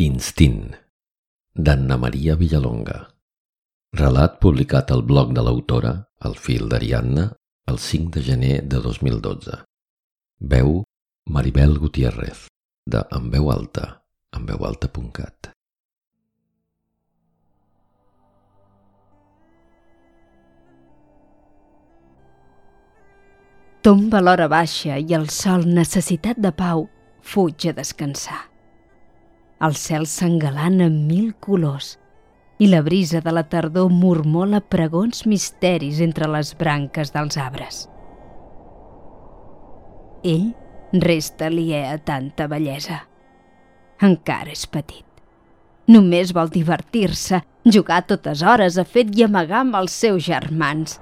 Instint, d'Anna Maria Villalonga. Relat publicat al blog de l'autora, El fil d'Ariadna, el 5 de gener de 2012. Veu Maribel Gutiérrez, de En veu alta, enveualta.cat. Tomba l'hora baixa i el sol, necessitat de pau, fuig a descansar. El cel s'engalana amb mil colors i la brisa de la tardor murmola pregons misteris entre les branques dels arbres. Ell resta aliè a tanta bellesa. Encara és petit. Només vol divertir-se, jugar totes hores a fet i amagar amb els seus germans.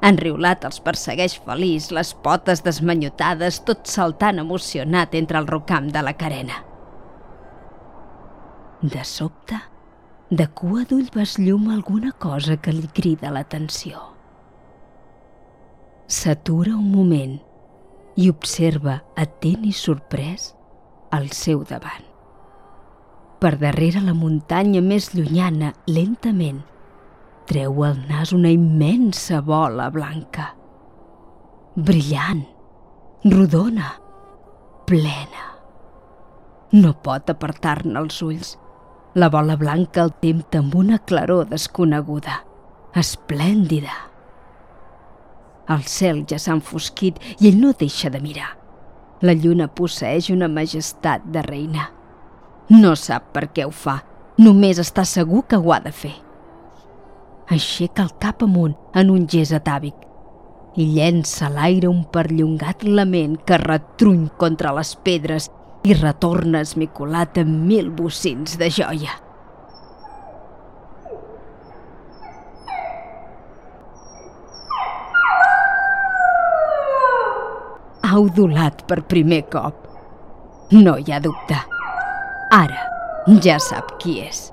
Enriulat els persegueix feliç, les potes desmanyotades, tot saltant emocionat entre el rocam de la carena. De sobte, de cua d'ull beslluma alguna cosa que li crida l'atenció. S'atura un moment i observa, atent i sorprès, al seu davant. Per darrere la muntanya més llunyana, lentament, treu al nas una immensa bola blanca. Brillant, rodona, plena. No pot apartar-ne els ulls. La bola blanca el tempta amb una claror desconeguda, esplèndida. El cel ja s'ha enfosquit i ell no deixa de mirar. La lluna posseix una majestat de reina. No sap per què ho fa, només està segur que ho ha de fer. Aixeca el cap amunt en un gest atàvic i llença a l'aire un perllongat lament que retruny contra les pedres i retorna esmicolat amb mil bocins de joia. Ha udolat per primer cop. No hi ha dubte. Ara ja sap qui és.